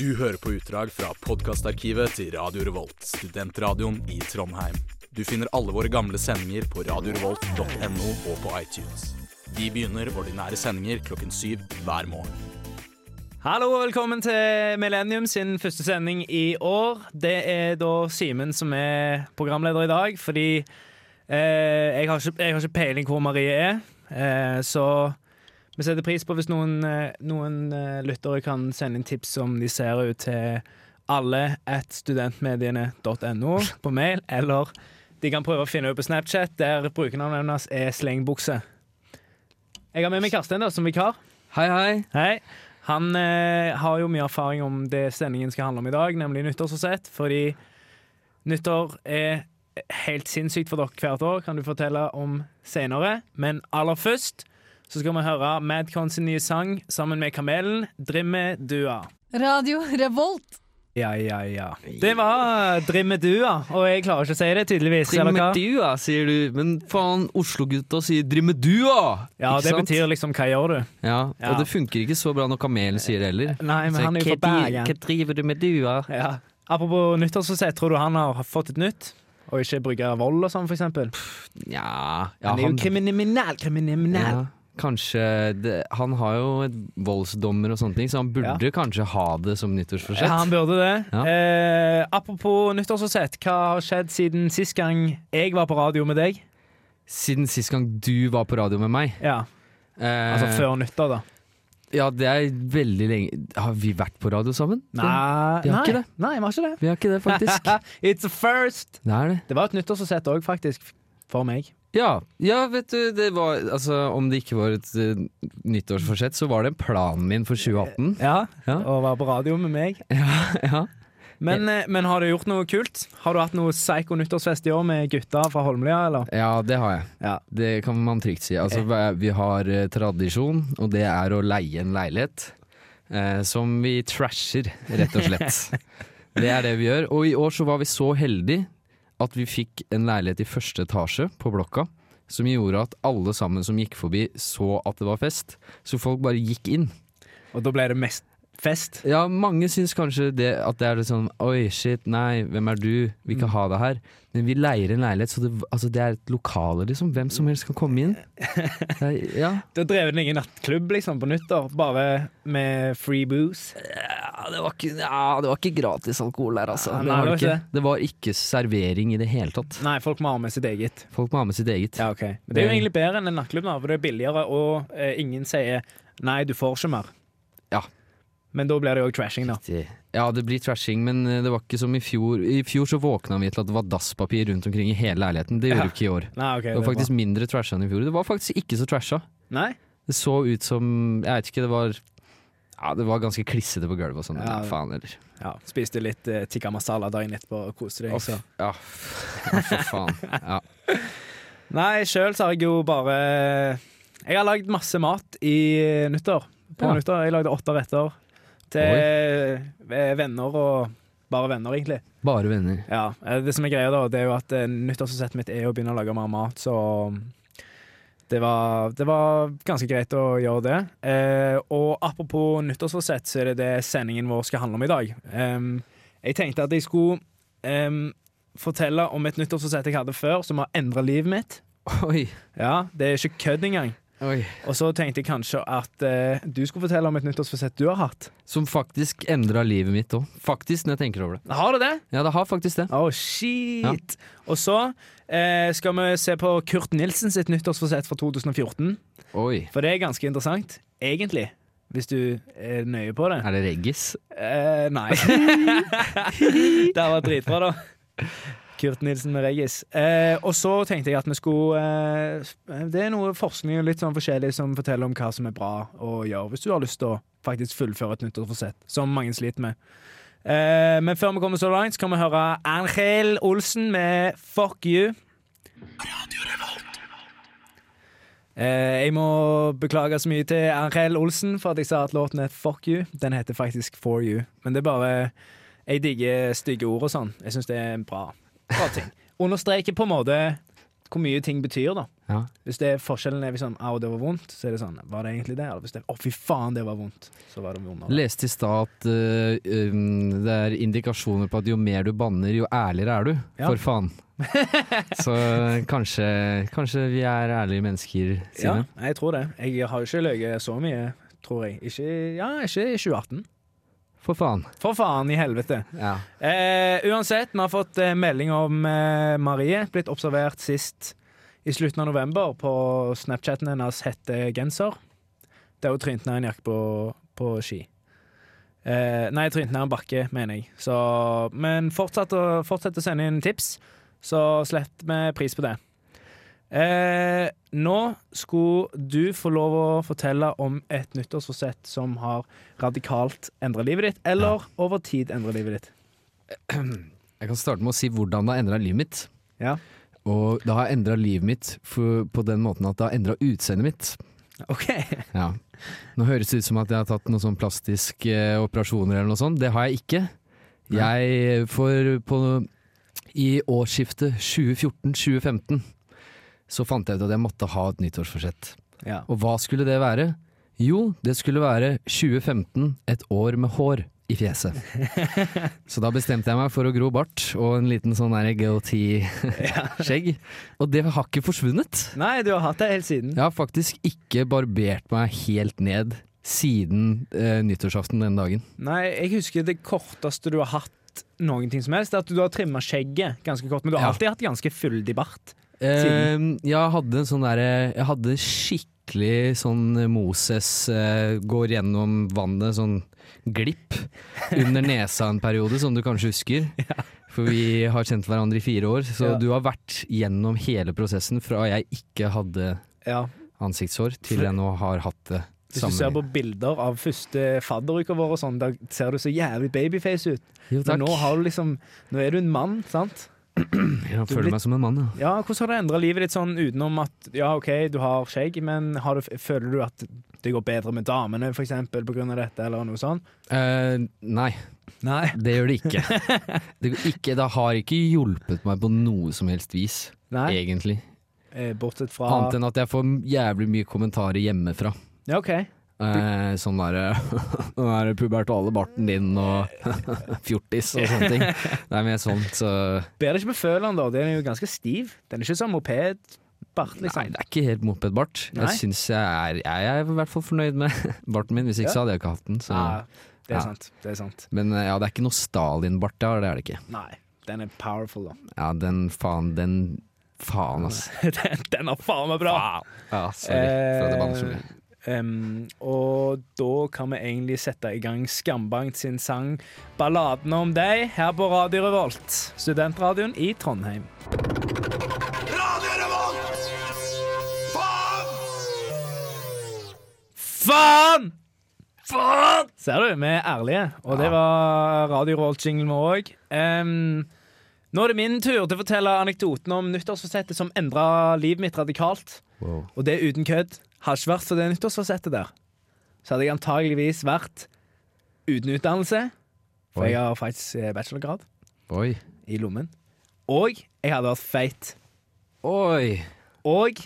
Du hører på utdrag fra podkastarkivet til Radio Revolt, studentradioen i Trondheim. Du finner alle våre gamle sendinger på radiorevolt.no og på iTunes. Vi begynner ordinære sendinger klokken syv hver morgen. Hallo og velkommen til Millennium sin første sending i år. Det er da Simen som er programleder i dag, fordi eh, jeg, har ikke, jeg har ikke peiling hvor Marie er. Eh, så vi setter pris på hvis noen, eh, noen eh, lyttere kan sende inn tips om de ser ut til alle at studentmediene.no på mail, eller de kan prøve å finne ut på Snapchat, der brukernavnet hennes er slengbukse. Jeg har med meg Karsten da, som vikar. Hei, hei. Hei. Han eh, har jo mye erfaring om det sendingen skal handle om i dag, nemlig nyttårsforsett. Fordi nyttår er helt sinnssykt for dere hvert år, kan du fortelle om senere. Men aller først så skal vi høre Madcon sin nye sang sammen med Kamelen, 'Drimme dua'. Radio Revolt. Ja, ja, ja. Det var 'Drimme dua', og jeg klarer ikke å si det, tydeligvis. Drimme Dua, Drimmedua, sier du. Men faen, Oslo-gutta sier drimmedua! Ja, Ikke det sant? betyr liksom 'hva gjør du'? Ja, Ja. Og det funker ikke så bra når kamelen sier det heller. Nei, men Så, han er jo «Hva fra Bergen. Hva driver du med dua? Ja. Apropos nyttårsforsett, tror du han har fått et nytt? Og ikke bruke vold og sånn, for eksempel? Ja, ja han er jo kriminell, kriminell. ja, Kanskje det, Han har jo et voldsdommer og sånne ting, så han burde kanskje ha det som nyttårsforsett. Ja, han burde det. Ja. Eh, apropos nyttårsforsett, hva har skjedd siden sist gang jeg var på radio med deg? Siden sist gang du var på radio med meg. Ja, Eh, Altså før nyttår, da. Ja, det er veldig lenge Har vi vært på radio sammen? Nei, vi har nei. Nei, vi har ikke det. Vi har ikke det, faktisk. It's a first! Det det. Det var et nyttårsforsett òg, faktisk. For meg. Ja, ja, vet du, det var Altså, om det ikke var et uh, nyttårsforsett, så var det planen min for 2018. Ja, Ja. Å være på radio med meg. Ja. Men, ja. men har du gjort noe kult? Har du hatt noe psycho nyttårsfest i år med gutta fra Holmlia, eller? ja, det har jeg. Ja. Det kan man trygt si. Altså, vi har uh, tradisjon, og det er å leie en leilighet. Uh, som vi trasher, rett og slett. det er det vi gjør. Og i år så var vi så heldige at vi fikk en leilighet i første etasje på blokka. Som gjorde at alle sammen som gikk forbi, så at det var fest. Så folk bare gikk inn. Og da ble det mest fest. Ja, mange syns kanskje det, at det er litt sånn Oi, shit, nei, hvem er du? Vil ikke ha deg her. Men vi leier en leilighet, så det, altså, det er et lokale, liksom. Hvem som helst kan komme inn. Er, ja. Du har drevet egen nattklubb liksom på nyttår, bare med free booze. det var ikke, ja, det var ikke gratis alkohol der, altså. Ja, det, nei, var det det, var ikke det var ikke servering i det hele tatt. Nei, folk må ha med sitt eget. Folk må ha med sitt eget. Ja, okay. Men det er jo egentlig bedre enn en nattklubb, da, for det er billigere, og eh, ingen sier 'nei, du får ikke mer'. Ja. Men da blir det jo trashing, da. Ja, det blir trashing, men eh, det var ikke som i fjor. I fjor så våkna vi til at det var dasspapir rundt omkring i hele leiligheten. Det gjorde Ja. vi ikke i år. Nei, okay, Det var faktisk var... mindre trasha enn i fjor. Det var faktisk ikke så trasha. Nei? Det så ut som Jeg vet ikke, det var Ja, det var ganske klissete på gulvet og sånn. Ja, faen, eller Ja, spiste litt uh, tikka masala dagen etterpå og koste deg. Så. Ja, for faen. Ja. Nei, sjøl så har jeg jo bare Jeg har lagd masse mat i nyttår. På nyttår. Jeg lagde åtte retter til Oi. venner og bare venner, egentlig. Bare venner. Ja, eh, Det som er greia da, det er jo at eh, nyttårsforsettet mitt er å begynne å lage mer mat, så det var, det var ganske greit å gjøre det. Eh, og apropos nyttårsforsett, så er det det sendingen vår skal handle om i dag. Em, jeg tenkte at jeg skulle em, fortelle om et nyttårsforsett jeg hadde før, som har endra livet mitt. Oi. Ja, Det er ikke kødd engang. Oi. Og så tenkte jeg kanskje at eh, du skulle fortelle om et nyttårsforsett du har hatt. Som faktisk endra livet mitt òg. Faktisk, når jeg tenker over det. Har du det? Ja, det har faktisk det. Oh, shit! Og så eh, skal vi se på Kurt Nilsen sitt nyttårsforsett fra 2014. Oi. For det er ganske interessant, egentlig. Hvis du er nøye på det. Er det reggis? Eh, nei. det var dritbra, da. Kurt Nilsen med Regis. Eh, og så tenkte jeg at vi skulle eh, Det er noe forskning og litt sånn forskjellig som forteller om hva som er bra å gjøre hvis du har lyst til å faktisk fullføre et nyttårsforsett, som mange sliter med. Eh, men før vi kommer så langt, så kan vi høre Angel Olsen med 'Fuck You'. Eh, jeg må beklage så mye til Angel Olsen for at jeg sa at låten er 'Fuck You'. Den heter faktisk 'For You'. Men det er bare Jeg digger stygge ord og sånn. Jeg syns det er bra, bra ting. Understreker på en måte hvor mye ting betyr, da. Ja. Hvis det er forskjellen er liksom, au, det var vondt, så er det sånn, var det egentlig det? Eller hvis det er, å fy faen, det var vondt, så var det vondere. Leste i stad at uh, um, det er indikasjoner på at jo mer du banner, jo ærligere er du. Ja. For faen. Så kanskje, kanskje vi er ærlige mennesker, Ja, jeg tror det. Jeg har jo ikke løyet så mye, tror jeg. Ikke, ja, ikke i 2018. For faen. For faen i helvete. Ja. Eh, uansett, vi har fått eh, melding om eh, Marie. Blitt observert sist i slutten av november på Snapchaten hennes hette Genser. Der hun trynte ned en jakke på, på ski. Eh, nei, trynte ned en bakke, mener jeg. Så, men fortsett å, fortsett å sende inn tips, så sletter vi pris på det. Eh, nå skulle du få lov å fortelle om et nyttårsforsett som har radikalt endra livet ditt, eller over tid endra livet ditt. Jeg kan starte med å si hvordan det har endra livet mitt. Ja. Og det har endra livet mitt for, på den måten at det har endra utseendet mitt. OK. Ja. Nå høres det ut som at jeg har tatt noen sånn plastiske eh, operasjoner eller noe sånt. Det har jeg ikke. Jeg får på I årsskiftet 2014-2015 så fant jeg ut at jeg måtte ha et nyttårsforsett. Ja. Og hva skulle det være? Jo, det skulle være 2015, et år med hår i fjeset. Så da bestemte jeg meg for å gro bart og en liten sånn der goatee-skjegg. Og det har ikke forsvunnet. Nei, du har hatt det helt siden. Jeg har faktisk ikke barbert meg helt ned siden eh, nyttårsaften den dagen. Nei, jeg husker det korteste du har hatt noen ting som helst, er at du har trimma skjegget ganske kort, men du har Ja. alltid hatt ganske fyldig bart. Eh, jeg hadde en sånn derre Jeg hadde skikkelig sånn Moses eh, går gjennom vannet, sånn glipp under nesa en periode, som du kanskje husker. For vi har kjent hverandre i fire år, så Ja. du har vært gjennom hele prosessen fra jeg ikke hadde Ja. ansiktshår, til jeg nå har hatt det. Hvis du ser på bilder av første fadderuka vår, og sånn, da ser du så jævlig babyface ut. Jo, Men nå har du liksom Nå er du en mann, sant? Jeg føler blitt, meg som en mann, ja. Ja, Hvordan har det endra livet ditt sånn utenom at ja, OK, du har skjegg, men har du, føler du at det går bedre med damene, for eksempel, på grunn av dette, eller noe sånt? Uh, nei, Nei. det gjør det ikke. Det, ikke. det har ikke hjulpet meg på noe som helst vis, Nei. egentlig. Eh, Bortsett fra Annet enn at jeg får jævlig mye kommentarer hjemmefra. Ja, OK. Eh, sånn derre Den der pubertale barten din og fjortis og sånne ting. Det er mer sånt, så Ber det ikke med føleren, da? Den er jo ganske stiv. Den er ikke sånn mopedbart, Nei, liksom. det er ikke helt mopedbart. Jeg syns jeg er Jeg er i hvert fall fornøyd med barten min, hvis ikke Ja. så hadde jeg ikke hatt den. Så. Ja, det er Ja. sant. Det er sant. Men eh, ja, det er ikke noe Stalin-bart, det er det ikke. Nei, den er powerful, da. Ja, den faen, den Faen, altså. den, den er faen meg bra! Ja, sorry for at jeg banner så mye. Em, og da kan vi egentlig sette i gang Skambankt sin sang 'Balladen om deg' her på Radio Revolt, studentradioen i Trondheim. Radio Revolt! Faen! Faen! Faen! Ser du, vi er ærlige, og det var Radio Revolt-jinglen vår òg. nå er det min tur til å fortelle anekdoten om nyttårsforsettet som endra livet mitt radikalt. Wow. Og det uten kødd. Hadde ikke vært for det nyttårsforsettet der, så hadde jeg antageligvis vært uten utdannelse. For Oi. jeg har faktisk eh, bachelorgrad Oi. i lommen. Og jeg hadde vært feit. Oi. Og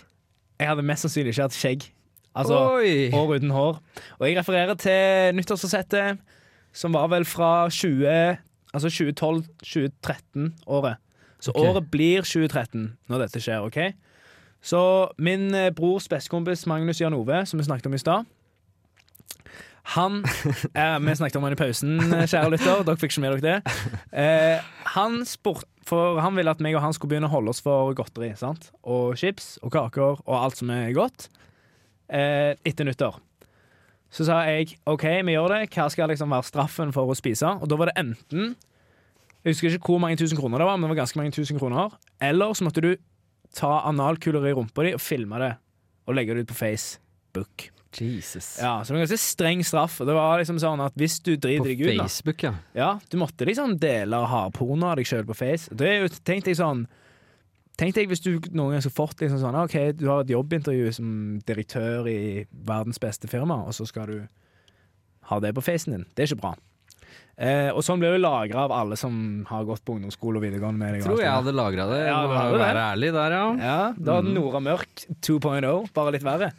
jeg hadde mest sannsynlig ikke hatt skjegg. Altså Oi. hår uten hår. Og jeg refererer til nyttårsforsettet som var vel fra 20, altså 2012-2013-året. Så okay. året blir 2013 når dette skjer, OK? Så min eh, brors bestekompis Magnus Jan Ove, som vi snakket om i stad Han eh, Vi snakket om han i pausen, eh, kjære lytter. Dere fikk ikke med dere det. Eh, han spurte for han ville at meg og han skulle begynne å holde oss for godteri. sant? Og chips og kaker og alt som er godt eh, etter nyttår. Så sa jeg OK, vi gjør det. Hva skal liksom være straffen for å spise? Og da var det enten Jeg husker ikke hvor mange tusen kroner det var, men det var ganske mange tusen kroner. Eller så måtte du ta analkuler i rumpa di og filme det og legge det ut på Facebook. Jesus. Ja, Så det var en ganske streng straff. Det var liksom sånn at hvis du driter deg ut På Facebook, ja. ja, Du måtte liksom dele hardporno av deg sjøl på Face. Det er jo, tenkte jeg sånn Tenk deg hvis du noen gang skulle fått liksom sånn OK, du har et jobbintervju som direktør i verdens beste firma, og så skal du ha det på facen din. Det er ikke bra. Eh, og sånn blir det lagra av alle som har gått på ungdomsskole og videregående med deg. Tror jeg hadde lagra det. Ja, Må det. være ærlig der, ja. Ja, Da hadde Nora Mørk 2.0, bare litt verre.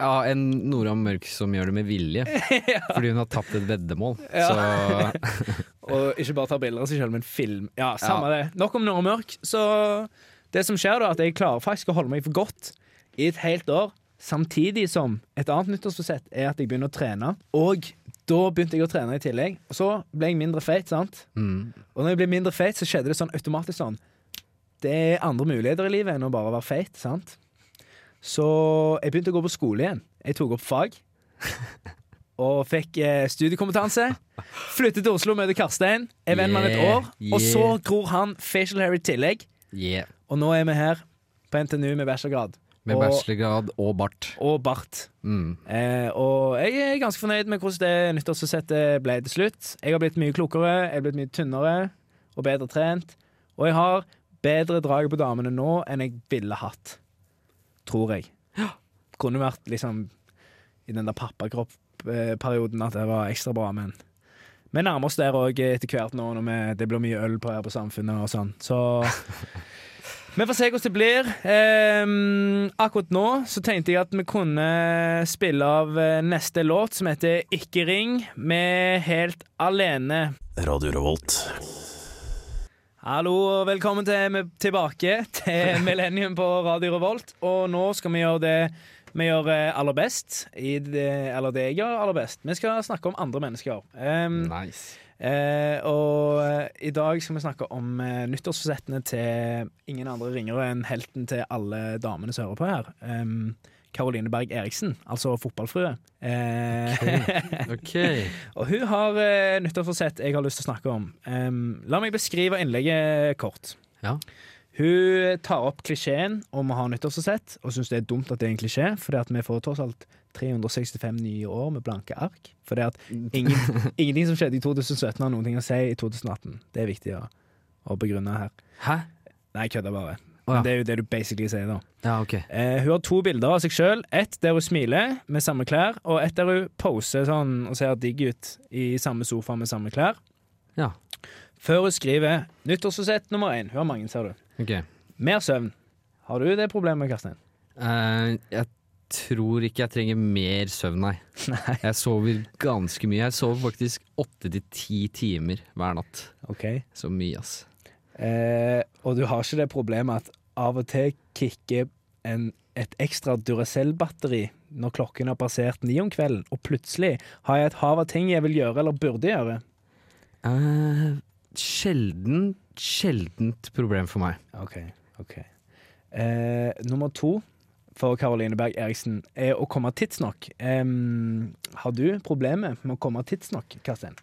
Ja, En Nora Mørk som gjør det med vilje. Fordi hun har tapt et veddemål. Ja. Så Og ikke bare ta bilder av seg selv, men film. Ja, samme det. Nok om Nora Mørk. Så det som skjer, da, at jeg klarer faktisk å holde meg for godt i et helt år. Samtidig som et annet nyttårsforsett er at jeg begynner å trene. Og da begynte jeg å trene i tillegg. Og så ble jeg mindre feit, sant. mm. Og når jeg ble mindre feit, så skjedde det sånn automatisk sånn. Det er andre muligheter i livet enn å bare være feit, sant. Så jeg begynte å gå på skole igjen. Jeg tok opp fag. Og fikk eh, studiekompetanse. Flyttet til Oslo møtte Karstein. Er venn med ham et Yeah, år. Og så gror han facial hair i tillegg. yeah. Og nå er vi her på NTNU med bachelorgrad. Med og, bachelorgrad og bart. og bart. Mm. Eh, og jeg er ganske fornøyd med hvordan det nyttårsforsettet ble til slutt. Jeg har blitt mye klokere, jeg har blitt mye tynnere og bedre trent. Og jeg har bedre drag på damene nå enn jeg ville hatt. Tror jeg. Ja. Kunne vært liksom i den der pappakropp-perioden at det var ekstra bra, men vi nærmer oss der òg etter hvert nå når vi, det blir mye øl på her på Samfunnet og sånn. Så vi får se hvordan det blir. Ehm, akkurat nå så tenkte jeg at vi kunne spille av eh, neste låt, som heter Ikke ring, med Helt alene. Radio Revolt. Hallo og velkommen til, tilbake til Millennium på Radio Revolt. Og nå skal vi gjøre det vi gjør eh, aller best. I det, eller det jeg gjør aller best. Vi skal snakke om andre mennesker. Ehm, Nice. Eh, og eh, i dag skal vi snakke om eh, nyttårsforsettene til ingen andre ringere enn helten til alle damene som hører på her. Um, Karoline Berg Eriksen, altså fotballfrue. Eh, OK. og hun har eh, nyttårsforsett jeg har lyst til å snakke om. Um, la meg beskrive innlegget kort. Ja. Hun tar opp klisjeen om å ha nyttårsforsett, og syns det er dumt at det er en klisjé, fordi at vi får tross alt 365 nye år med blanke ark. For det at ingen, ingenting som skjedde i 2017 har noen ting å si i 2018. Det er viktig å, å begrunne her. Hæ? Nei, jeg kødder bare. Oh, ja. Det er jo det du basically sier, da. Ja, OK. Eh, hun har to bilder av seg sjøl. Ett der hun smiler med samme klær, og ett der hun poser sånn og ser digg ut i samme sofa med samme klær. Ja. Før hun skriver nyttårsforsett nummer én. Hun har mange, ser du. Okay. Mer søvn. Har du det problemet, Karstein? Uh, jeg tror ikke jeg trenger mer søvn, nei. Nei. Jeg sover ganske mye. Jeg sover faktisk åtte til ti timer hver natt. Okay. Så mye, ass. Eh, og du har ikke det problemet at av og til kicker en, et ekstra Duracell-batteri når klokken har passert ni om kvelden, og plutselig har jeg et hav av ting jeg vil gjøre eller burde gjøre. Eh, sjelden, sjeldent problem for meg. OK. ok eh, Nummer to for Karoline Berg Eriksen er å komme tidsnok. Um, har du problemer med å komme tidsnok, Karsten?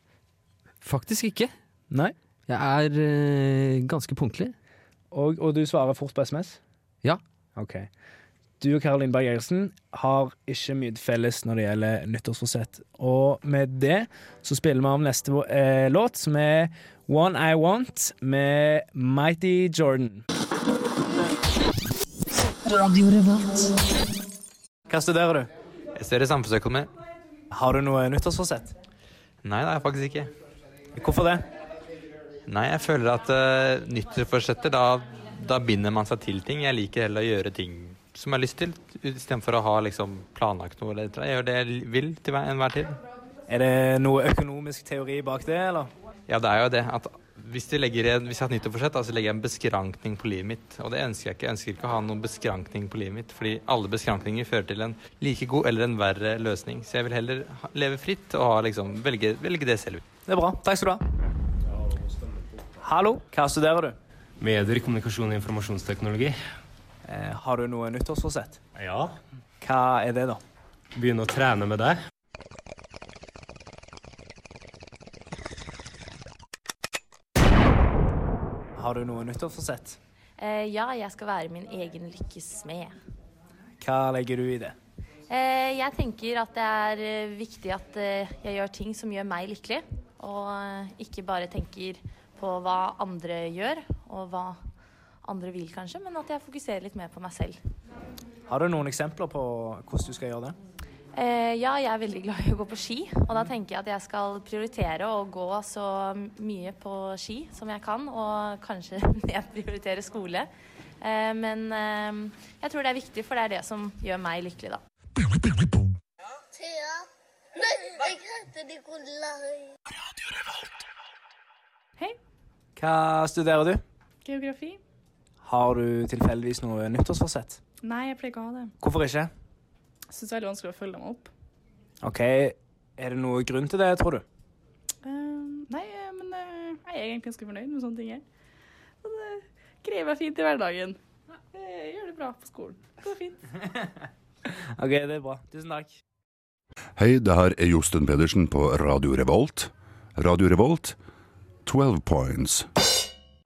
Faktisk ikke. Nei? Jeg er eh, ganske punktlig. Og, og du svarer fort på SMS? Ja. Ok. Du og Karoline Berg Eriksen har ikke mye felles når det gjelder nyttårsforsett. Og med det så spiller vi av neste eh, låt, som er One I Want med Mighty Jordan. Hva studerer du? Jeg studerer samfunnsøkonomi. Har du noe nyttårsforsett? Nei, det har jeg faktisk ikke. Hvorfor det? Nei, jeg føler at uh, nyttårsforsetter, da, da binder man seg til ting. Jeg liker heller å gjøre ting som jeg har lyst til, istedenfor å ha liksom planlagt noe. Eller, jeg gjør det jeg vil til hver- enhver tid. Er det noe økonomisk teori bak det, eller? Ja, det er jo det. At hvis, jeg en, hvis jeg har et nyttårsforsett, så legger jeg en beskrankning på livet mitt. Og det ønsker jeg ikke. Jeg ønsker ikke å ha noen beskrankning på livet mitt, fordi alle beskrankninger fører til en like god eller en verre løsning. Så jeg vil heller leve fritt og ha, liksom, velge, velge det selv. Det er bra. Takk skal du ha. Hallo, hva studerer du? Medier, kommunikasjon og informasjonsteknologi. Eh, har du noe nyttårsforsett? Ja. Hva er det, da? Begynne å trene med deg. Har du noe nyttårsforsett? Eh, ja, jeg skal være min egen lykkes smed. Hva legger du i det? Eh, jeg tenker at det er eh, viktig at eh, jeg gjør ting som gjør meg lykkelig, og eh, ikke bare tenker på hva andre gjør, og hva andre vil kanskje, men at jeg fokuserer litt mer på meg selv. Har du noen eksempler på hvordan du skal gjøre det? Eh, ja, jeg er veldig glad i å gå på ski, og da tenker jeg at jeg skal prioritere å gå så mye på ski som jeg kan, og kanskje nedprioritere skole. Eh, men eh, jeg tror det er viktig, for det er det som gjør meg lykkelig, da. Thea. Jeg heter Nikolai. Hva studerer du? Geografi? Har du tilfeldigvis noe nyttårsforsett? Nei, jeg pleier ikke å ha det. Hvorfor ikke? Syns det er veldig vanskelig å følge dem opp. OK, er det noe grunn til det, tror du? Uh, nei, eh, men uh, jeg er egentlig ganske fornøyd med sånne ting. jeg. Så det greier meg fint i hverdagen. Jeg gjør det bra på skolen. Det går fint. OK, det er bra. Tusen takk. Hei, det her er Josten Pedersen på Radio Revolt. Radio Revolt, 12 points.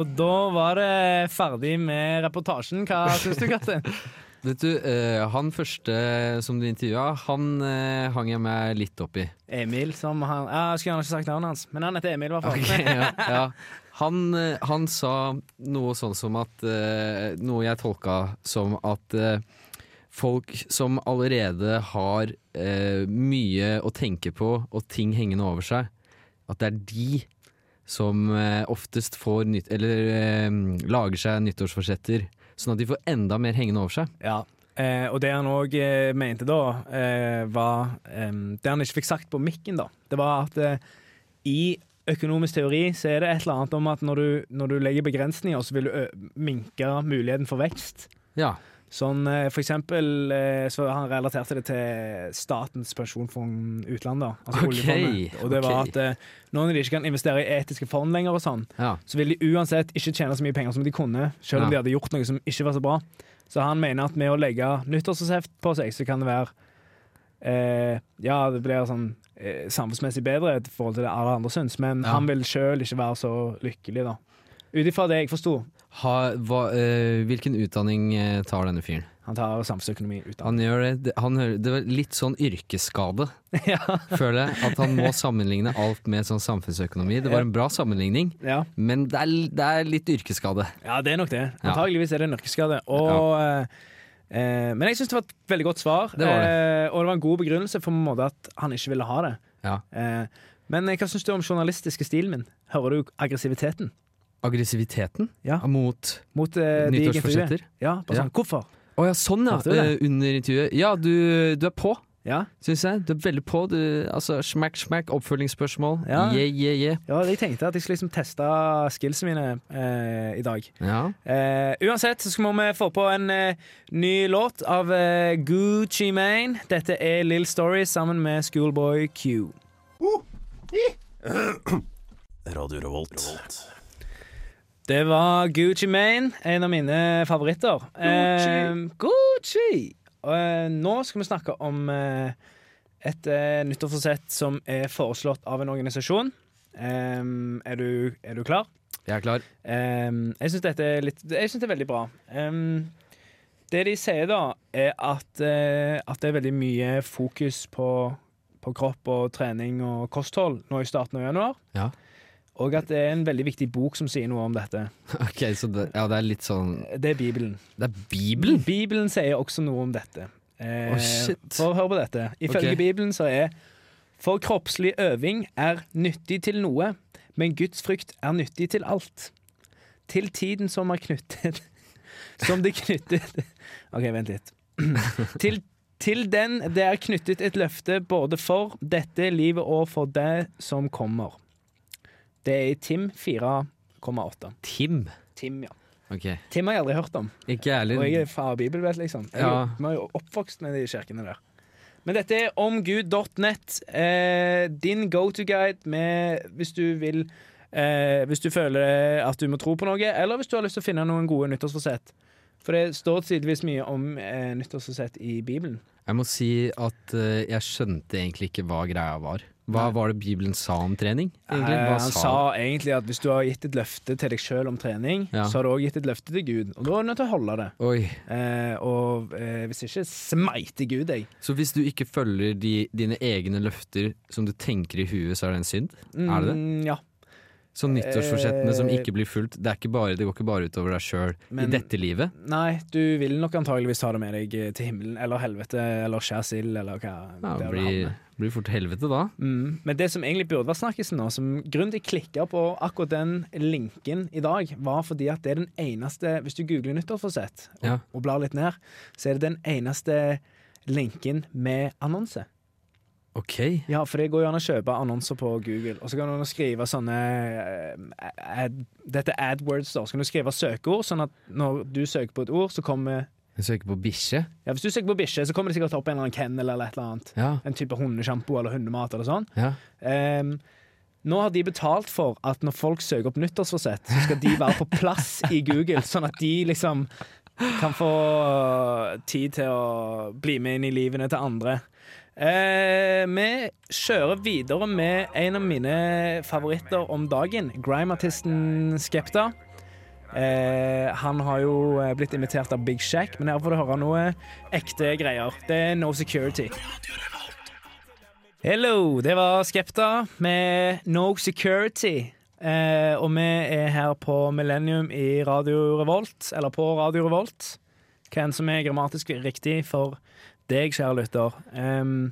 Og da var det ferdig med reportasjen. Hva syns du, Katin? Vet du, eh, han første som du intervjua, han eh, hang jeg meg litt opp i. Emil, som han ja, Jeg skulle gjerne ikke sagt navnet hans, men han heter Emil, i hvert fall. Okay, ja, ja. Han, eh, han sa noe sånn som at Noe jeg tolka som at folk som allerede har mye å tenke på og ting hengende over seg, at det er de som oftest får nytt, eller lager seg nyttårsforsetter, sånn at de får enda mer hengende over seg. Ja. Eh, og det han òg eh, mente da, eh, var eh, Det han ikke fikk sagt på mikken, da, det var at eh, i økonomisk teori så er det et eller annet om at når du, når du legger begrensninger, så vil du minke muligheten for vekst. Ja. Sånn eh, for eksempel eh, så Han relaterte det til Statens pensjonsfond utland. Altså okay. Og det var at eh, når de ikke kan investere i etiske fond lenger, og sånn, Ja. så vil de uansett ikke tjene så mye penger som de kunne, selv om Ja. de hadde gjort noe som ikke var så bra. Så han mener at med å legge nyttårsresept på seg, så kan det være eh, Ja, det blir sånn eh, samfunnsmessig bedre i forhold til det alle andre syns, men Ja. han vil sjøl ikke være så lykkelig, da. Ut ifra det jeg forsto. Ha, hva, eh, hvilken utdanning eh, tar denne fyren? Han tar samfunnsøkonomi ut Han gjør det, han, hører- det var litt sånn yrkesskade, ja. føler jeg. At han må sammenligne alt med sånn samfunnsøkonomi. Det var en bra sammenligning, ja. men det er, det er litt yrkesskade. Ja, det er nok det. Antageligvis er det en yrkesskade. Og, ja. eh, men jeg syns det var et veldig godt svar, Det var det. Eh, og det var en god begrunnelse for en måte at han ikke ville ha det. Ja. Eh, men eh, hva syns du om journalistiske stilen min? Hører du aggressiviteten Aggressiviteten Ja. mot mot eh, nyttårsforsetter. Ja, bare Ja. sånn, Hvorfor? Å ja, sånn ja. Eh, under intervjuet. Ja, du, du er på, Ja, syns jeg. Du er veldig på. Du, altså, smack, smack, oppfølgingsspørsmål. Ja. Yeah, yeah, yeah. ja jeg tenkte at jeg skulle liksom teste skillsene mine eh, i dag. Ja. Eh, uansett så skal vi få på en eh, ny låt av eh, Gucci Mane. Dette er Lill Story sammen med Schoolboy Q. Radio Revolt. Det var Gucci Mane, en av mine favoritter. Gucci! Gucci! Og, eh, nå skal vi snakke om eh, et uh, nyttårsforsett som er foreslått av en organisasjon. Em, er, du, er du klar? Jeg er klar. Em, jeg syns dette er litt Jeg synes det er veldig bra. Em, det de sier da, er at, eh, at det er veldig mye fokus på, på kropp og trening og kosthold nå i starten av januar. Ja. Og at det er en veldig viktig bok som sier noe om dette. Ok, så det, ja, det er litt sånn Det er Bibelen. Det er Bibelen? Bibelen sier også noe om dette. Eh, oh, shit. For hør på dette. Ifølge okay. Bibelen så er For kroppslig øving er nyttig til noe, men Guds frykt er nyttig til alt. Til tiden som er knyttet Som det knyttet OK, vent litt. til, til den det er knyttet et løfte både for dette livet og for det som kommer. Det er i Tim 4,8. Tim? Tim, ja. Okay. Tim har jeg aldri hørt om. Ikke ærlig. Og jeg er far bibelvett, liksom. Jeg Ja. Vi er jo oppvokst med de kirkene der. Men dette er omgud.net. Eh, din go-to-guide med hvis du vil eh, Hvis du føler at du må tro på noe, eller hvis du har lyst til å finne noen gode nyttårsforsett. For det står tidvis mye om eh, nyttårsforsett i Bibelen. Jeg må si at eh, jeg skjønte egentlig ikke hva greia var. Hva var det Bibelen sa om trening? Egentlig? Eh, Hva han sa egentlig at hvis du har gitt et løfte til deg sjøl om trening, Ja. så har du òg gitt et løfte til Gud. Og da er du nødt til å holde det. Eh, og eh, hvis ikke, smeiter Gud deg. Så hvis du ikke følger de, dine egne løfter som du tenker i huet, så er det en synd? Er det det? Mm, Ja. Så nyttårsforsettene som ikke blir fulgt, det, er ikke bare, det går ikke bare utover deg sjøl i dette livet. Nei, du vil nok antageligvis ta det med deg til himmelen eller helvete eller skjær sild eller hva Ja, det blir, blir fort helvete da. Mm. Men det som egentlig burde vært snakkisen nå, som grunnen til jeg klikka på akkurat den linken i dag, var fordi at det er den eneste Hvis du googler nyttårsforsett og, Ja. og blar litt ned, så er det den eneste linken med annonse. Ok. Ja, for det går jo an å kjøpe annonser på Google, og så kan du skrive sånne eh, ad, Dette er AdWords, da. Så kan du skrive søkeord, sånn at når du søker på et ord, så kommer Du søker på bikkje. ja, Hvis du søker på bikkje, så kommer det sikkert opp en eller annen kennel eller et eller annet. Ja. En type hundesjampo eller hundemat eller sånn. Ja. Um, nå har de betalt for at når folk søker opp nyttårsforsett, så skal de være på plass i Google, sånn at de liksom kan få tid til å bli med inn i livene til andre. Eh, vi kjører videre med en av mine favoritter om dagen, grime-artisten Skepta. Eh, han har jo eh, blitt imitert av Big Shack, men her får du høre noe ekte greier. Det er No Security. Hello, det var Skepta med No Security. Eh, og vi er her på Millennium i Radio Revolt, eller på Radio Revolt. Hvem som er grammatisk riktig for deg, kjære lytter. Um,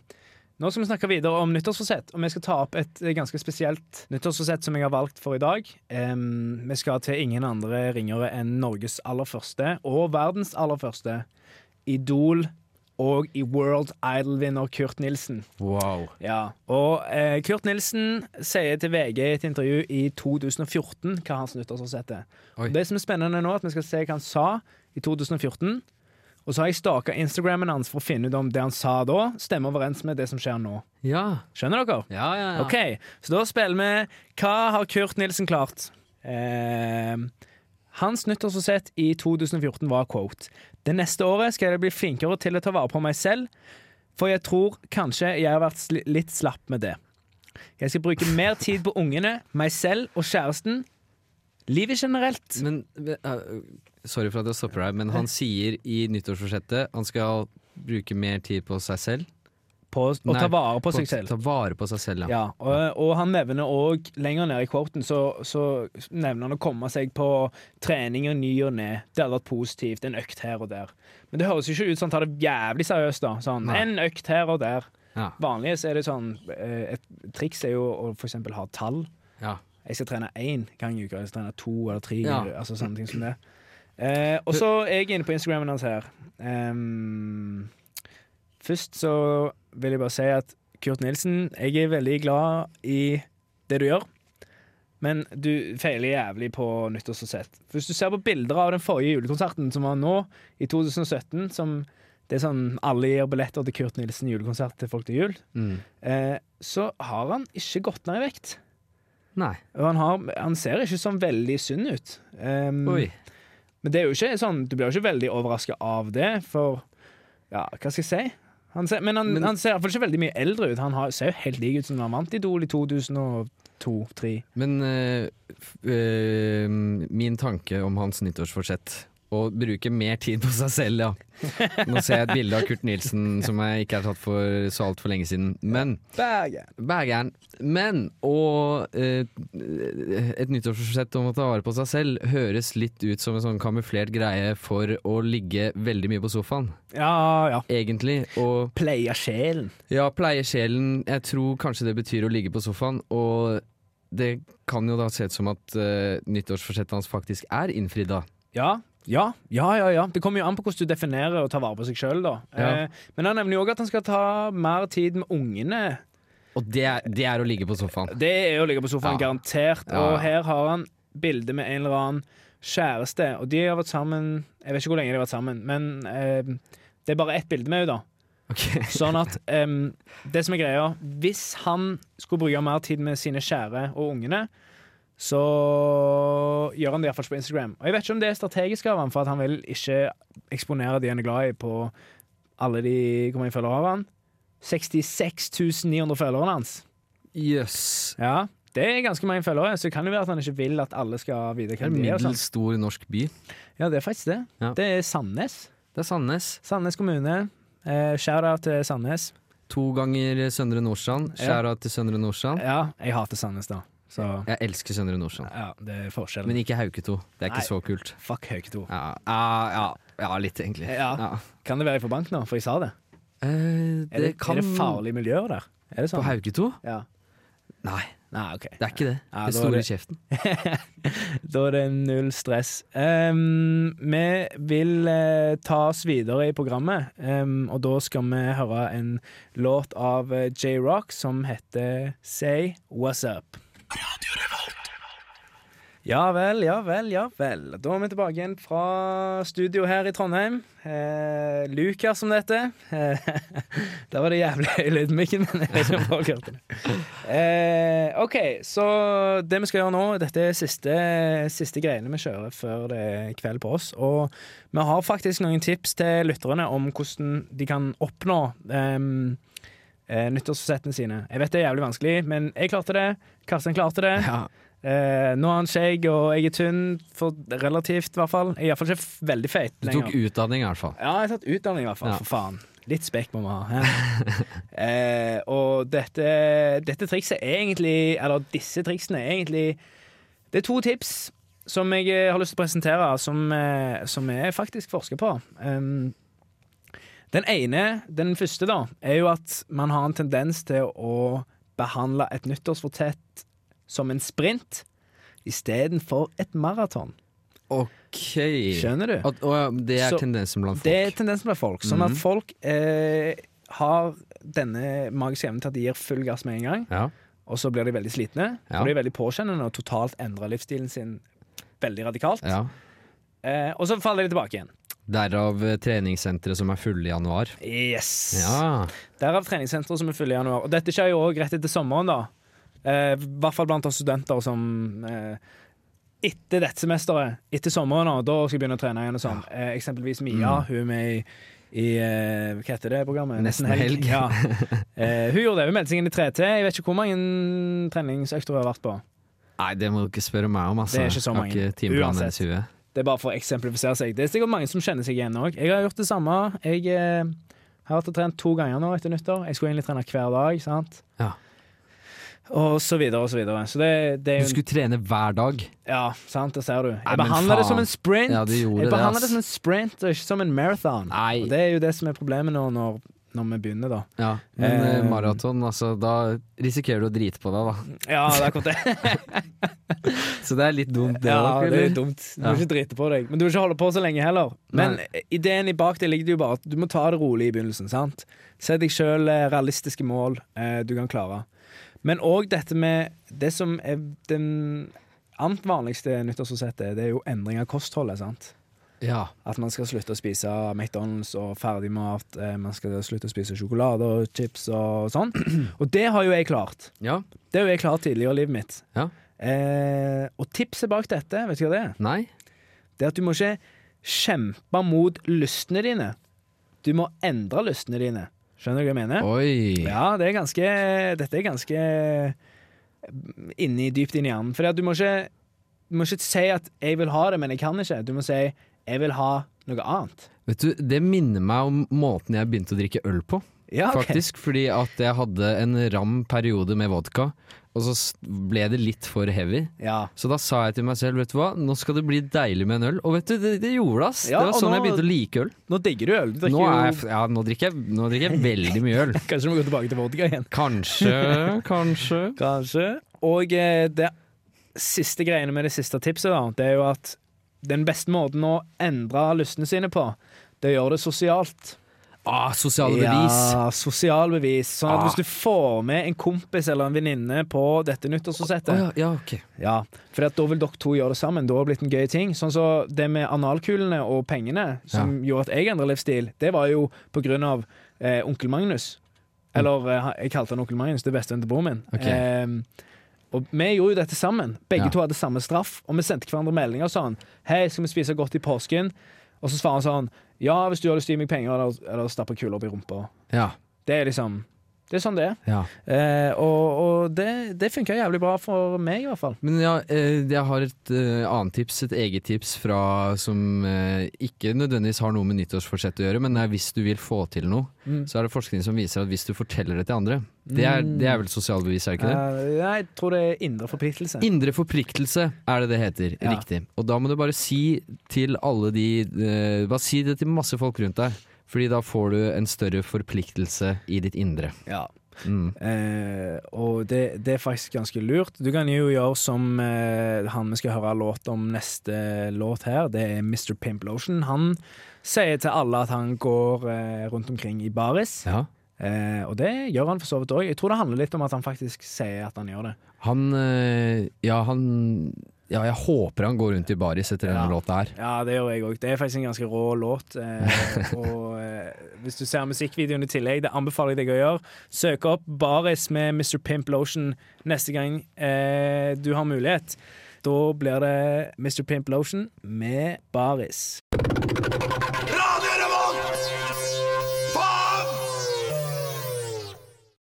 nå skal vi snakke videre om nyttårsforsett, og vi skal ta opp et ganske spesielt nyttårsforsett som jeg har valgt for i dag. Um, vi skal til ingen andre ringere enn Norges aller første, og verdens aller første, Idol og i World Idol-vinner Kurt Nilsen. Wow. Ja, og eh, Kurt Nilsen sier til VG i et intervju i 2014 hva hans nyttårsforsett er. Det som er spennende nå, er at vi skal se hva han sa i 2014. Og så har jeg staka Instagrammen hans for å finne ut om det han sa da, stemmer overens med det som skjer nå. Ja. Skjønner dere? Ja, ja, ja. Ok, så da spiller vi Hva har Kurt Nilsen klart? Eh, hans nyttårsforsett i 2014 var quote Det neste året skal jeg bli flinkere til å ta vare på meg selv, for jeg tror kanskje jeg har vært litt slapp med det. Jeg skal bruke mer tid på ungene, meg selv og kjæresten. Livet generelt. Men uh, Sorry for at jeg stopper deg, men han sier i nyttårsforsettet han skal bruke mer tid på seg selv. På å Nei, ta vare på seg selv. Ta vare på seg selv, ja. Ja, og, og han nevner òg, lenger ned i quoten, så, så nevner han å komme seg på trening og ny og ne. Det hadde vært positivt. En økt her og der. Men det høres jo ikke ut som han tar det jævlig seriøst, da. Sånn, Nei. en økt her og der. Ja. Vanligvis er det sånn eh, Et triks er jo å for eksempel ha tall. Ja. Jeg skal trene én gang i uka, jeg skal trene to eller tre. Ja. Altså sånne ting som det. Eh, og så er jeg inne på Instagrammen hans her. Um, først så vil jeg bare si at Kurt Nilsen, jeg er veldig glad i det du gjør. Men du feiler jævlig på nyttårsforsett. Hvis du ser på bilder av den forrige julekonserten som var nå, i 2017, som det er sånn alle gir billetter til Kurt Nilsen julekonsert til folk til jul, Mm. eh, så har han ikke gått ned i vekt. Nei. Og han, har, han ser ikke sånn veldig sunn ut. Um, Oi. Men det er jo ikke sånn, du blir jo ikke veldig overraska av det, for ja, hva skal jeg si? Han ser, men han, Men- han ser i hvert fall ikke veldig mye eldre ut. Han har, ser jo helt lik ut som han vant Idol i 2002-2003. Men f- eh, min tanke om hans nyttårsforsett å bruke mer tid på seg selv, ja. Nå ser jeg et bilde av Kurt Nilsen som jeg ikke har tatt for så altfor lenge siden. Men. Bergeren. Men og eh, et nyttårsforsett om å ta vare på seg selv høres litt ut som en sånn kamuflert greie for å ligge veldig mye på sofaen, Ja, ja. egentlig. Og Pleie sjelen. ja, pleie sjelen. Jeg tror kanskje det betyr å ligge på sofaen, og det kan jo da se ut som at eh, nyttårsforsettet hans faktisk er innfridd da. Ja. Ja, ja, ja, ja. Det kommer jo an på hvordan du definerer å ta vare på seg sjøl, da. Ja. Eh, men han nevner jo òg at han skal ta mer tid med ungene. Og det er, det er å ligge på sofaen. Det er å ligge på sofaen, garantert. Og her har han bilde med en eller annen kjæreste, og de har vært sammen Jeg vet ikke hvor lenge de har vært sammen, men eh, det er bare ett bilde med henne, da. Sånn at em, Det som er greia, hvis han skulle bruke mer tid med sine kjære og ungene, så gjør han det iallfall på Instagram. Og jeg vet ikke om det er strategisk av han, for at han vil ikke eksponere de han er glad i, på alle de Hvor mange følgere har han? 66 900 følgerne hans. Jøss. Ja, det er ganske mange følgere, så det kan jo være at han ikke vil at alle skal vite hvem de er. sånn. middels stor norsk by. Ja, det er faktisk det. Ja. Det er Sandnes. Det er Sandnes. Sandnes kommune. Eh, Shout-out til Sandnes. To ganger Søndre Nordstrand. Ja. Til Søndre Nordstrand. Ja, jeg hater Sandnes, da. Så Jeg elsker Søndre Nordstrand. ja, det er forskjellen. Men ikke Hauketo. Det er ikke så kult. Fuck Hauketo. Ja, ja, ja, litt, egentlig. Ja. Kan det være jeg får bank nå, for jeg sa det? Eh, Er det, det kan er det farlige miljøer der? Er det sånn? På Hauketo? Ja. Nei, Nei, okay. det er ikke det. Ja, det store i kjeften. da er det null stress. Um, vi vil uh, ta oss videre i programmet, um, og da skal vi høre en låt av eh, J-Rock som heter Say What's Up. Ja vel, ja vel, ja vel. Da er vi tilbake igjen fra studio her i Trondheim. Eh, Lukas som dette. Eh, der var det jævlig høy lyd men jeg hørte det. Eh, OK, så det vi skal gjøre nå, dette er siste, siste greiene vi kjører før det er kveld på oss. Og vi har faktisk noen tips til lytterne om hvordan de kan oppnå ehm, eh, nyttårsforsettene sine. Jeg vet det er jævlig vanskelig, men jeg klarte det. Karsten klarte det. Ja. Eh, nå har han skjegg, og jeg er tynn, for relativt i hvert fall. Jeg er iallfall ikke veldig feit Du tok utdanning, i hvert fall. Ja, jeg har tatt utdanning, i hvert fall. Ja. For faen. Litt spekk må vi ha. eh, og dette, dette trikset er egentlig Eller disse triksene er egentlig Det er to tips som jeg eh, har lyst til å presentere, som, eh, som jeg faktisk forsker på. Um, den ene, den første, da, er jo at man har en tendens til å behandle et nyttårsfortett som en sprint istedenfor et maraton. OK. Skjønner du? Og, og det er Så- tendensen blant folk. Det er tendensen blant folk. Sånn at Mhm. folk eh, har denne magiske evnen til at de gir full gass med en gang, Ja. og så blir de veldig slitne. Ja. De er veldig påkjennende og totalt endrer livsstilen sin veldig radikalt. ja. Eh, og så faller de tilbake igjen. Derav eh, treningssentre som er fulle i januar. Yes! Ja. Derav treningssentre som er fulle i januar. Og dette skjer jo òg rett etter sommeren, da. Eh, I hvert fall blant oss studenter som eh, etter dette semesteret, etter sommeren, da, da skal jeg begynne å trene igjen og sånn. Eh, eksempelvis Mia, Mm. hun er med i, i eh, Hva heter det programmet? Nesten helg. Ja. Eh, hun gjorde det. Hun meldte seg inn i 3T. Jeg vet ikke hvor mange treningsøkter hun har vært på. Nei, det må du ikke spørre meg om, altså. Det er ikke så Jeg har mange. ikke timeplanen Uansett. i huet. Det er bare for å eksemplifisere seg. Det er sikkert mange som kjenner seg igjen òg. Jeg har gjort det samme. Jeg eh, har vært og trent to ganger nå etter nyttår. Jeg skulle egentlig trene hver dag. sant? Ja. Og så videre og så videre. Så det, det er Du skulle trene hver dag. Ja, sant, det ser du. Jeg Nei, behandler det som en sprint. Ja, jeg det, behandler ass. det som en sprint og ikke som en marathon. Nei. Og det er jo det som er problemet nå når, når vi begynner, da. Ja, Men Eh, eh, maraton, altså, da risikerer du å drite på deg, da. Ja, det er akkurat det. Så det er litt dumt, det ja, det er litt dumt. Du Ja. må ikke drite på deg. Men du vil ikke holde på så lenge heller. Men Nei. ideen i bak det ligger jo bare at du må ta det rolig i begynnelsen. sant? Sett deg sjøl realistiske mål eh, du kan klare. Men òg dette med Det som er den annet vanligste nyttårsforsettet, det er jo endring av kostholdet. sant? Ja. At man skal slutte å spise McDonald's og ferdigmat. Eh, man skal slutte å spise sjokolade og chips og sånn. Og det har jo jeg klart. ja. Det har jo jeg klart tidligere i livet mitt. Ja. Eh, og tipset bak dette, vet du hva det er? Nei? Det er at du må ikke kjempe mot lystene dine. Du må endre lystene dine. Skjønner du hva jeg mener? Oi. Ja, det er ganske Dette er ganske eh, inni, dypt inn i hjernen. For du må ikke Du må ikke si at 'jeg vil ha det, men jeg kan ikke'. Du må si 'jeg vil ha noe annet'. Vet du, Det minner meg om måten jeg begynte å drikke øl på. Ja, okay. Faktisk, fordi at jeg hadde en ram periode med vodka, og så ble det litt for heavy. Ja. Så da sa jeg til meg selv, vet du hva, nå skal det bli deilig med en øl. Og vet du, det, det gjorde det, ass. Ja, det var sånn nå- jeg begynte å like øl. Nå digger du øl. Du Nå, er jeg, ja, nå, drikker jeg, nå drikker jeg veldig mye øl. Kanskje du må gå tilbake til vodka igjen. Kanskje, kanskje. Kanskje. Og eh, det siste greiene med det siste tipset, da, det er jo at den beste måten å endre lystene sine på, det å gjøre det sosialt. Ah, sosiale bevis. Ja, sosialbevis. Sånn at Ah. hvis du får med en kompis eller en venninne på dette nyttårsforsettet oh, ja, ja, ok. Ja, for da vil dere to gjøre det sammen. Da har det blitt en gøy ting. Sånn så Det med analkulene og pengene som gjorde at jeg endra livsstil, det var jo på grunn av eh, onkel Magnus. Eller eh, jeg kalte han onkel Magnus, det beste bestevennen til broren min. Ok. Eh, og vi gjorde jo dette sammen. Begge Ja. to hadde samme straff, og vi sendte hverandre meldinger og sånn Hei, skal vi spise godt i påsken? Og så svarer han sånn Ja, hvis du har lyst til å gi meg penger eller, eller stappe kuler opp i rumpa. Ja. Det er liksom Det er sånn det er. Ja. Eh, og og det, det funka jævlig bra for meg, i hvert fall. Men ja, eh, jeg har et eh, annet tips, et eget tips fra som eh, ikke nødvendigvis har noe med nyttårsforsett å gjøre, men hvis du vil få til noe, Mm. så er det forskning som viser at hvis du forteller det til andre Det er, det er vel sosialbevis, er det ikke det? Uh, jeg tror det er indre forpliktelse. Indre forpliktelse er det det heter, Ja. riktig. Og da må du bare si til alle de eh, Bare si det til masse folk rundt deg, Fordi da får du en større forpliktelse i ditt indre. Ja. Mm. Eh, og det, det er faktisk ganske lurt. Du kan jo gjøre som eh, han vi skal høre låt om neste låt her. Det er Mr. Pimplotion. Han sier til alle at han går eh, rundt omkring i baris. Ja. Eh, og det gjør han for så vidt òg. Jeg tror det handler litt om at han faktisk sier at han gjør det. Han eh, Ja, han Ja, jeg håper han går rundt i baris etter denne Ja. låta her. Ja, det gjør jeg òg. Det er faktisk en ganske rå låt. Eh, og eh, hvis du ser musikkvideoen i tillegg, det anbefaler jeg deg å gjøre. Søk opp Baris med Mr. Pimp Lotion neste gang eh, du har mulighet. Da blir det Mr. Pimp Lotion med Baris.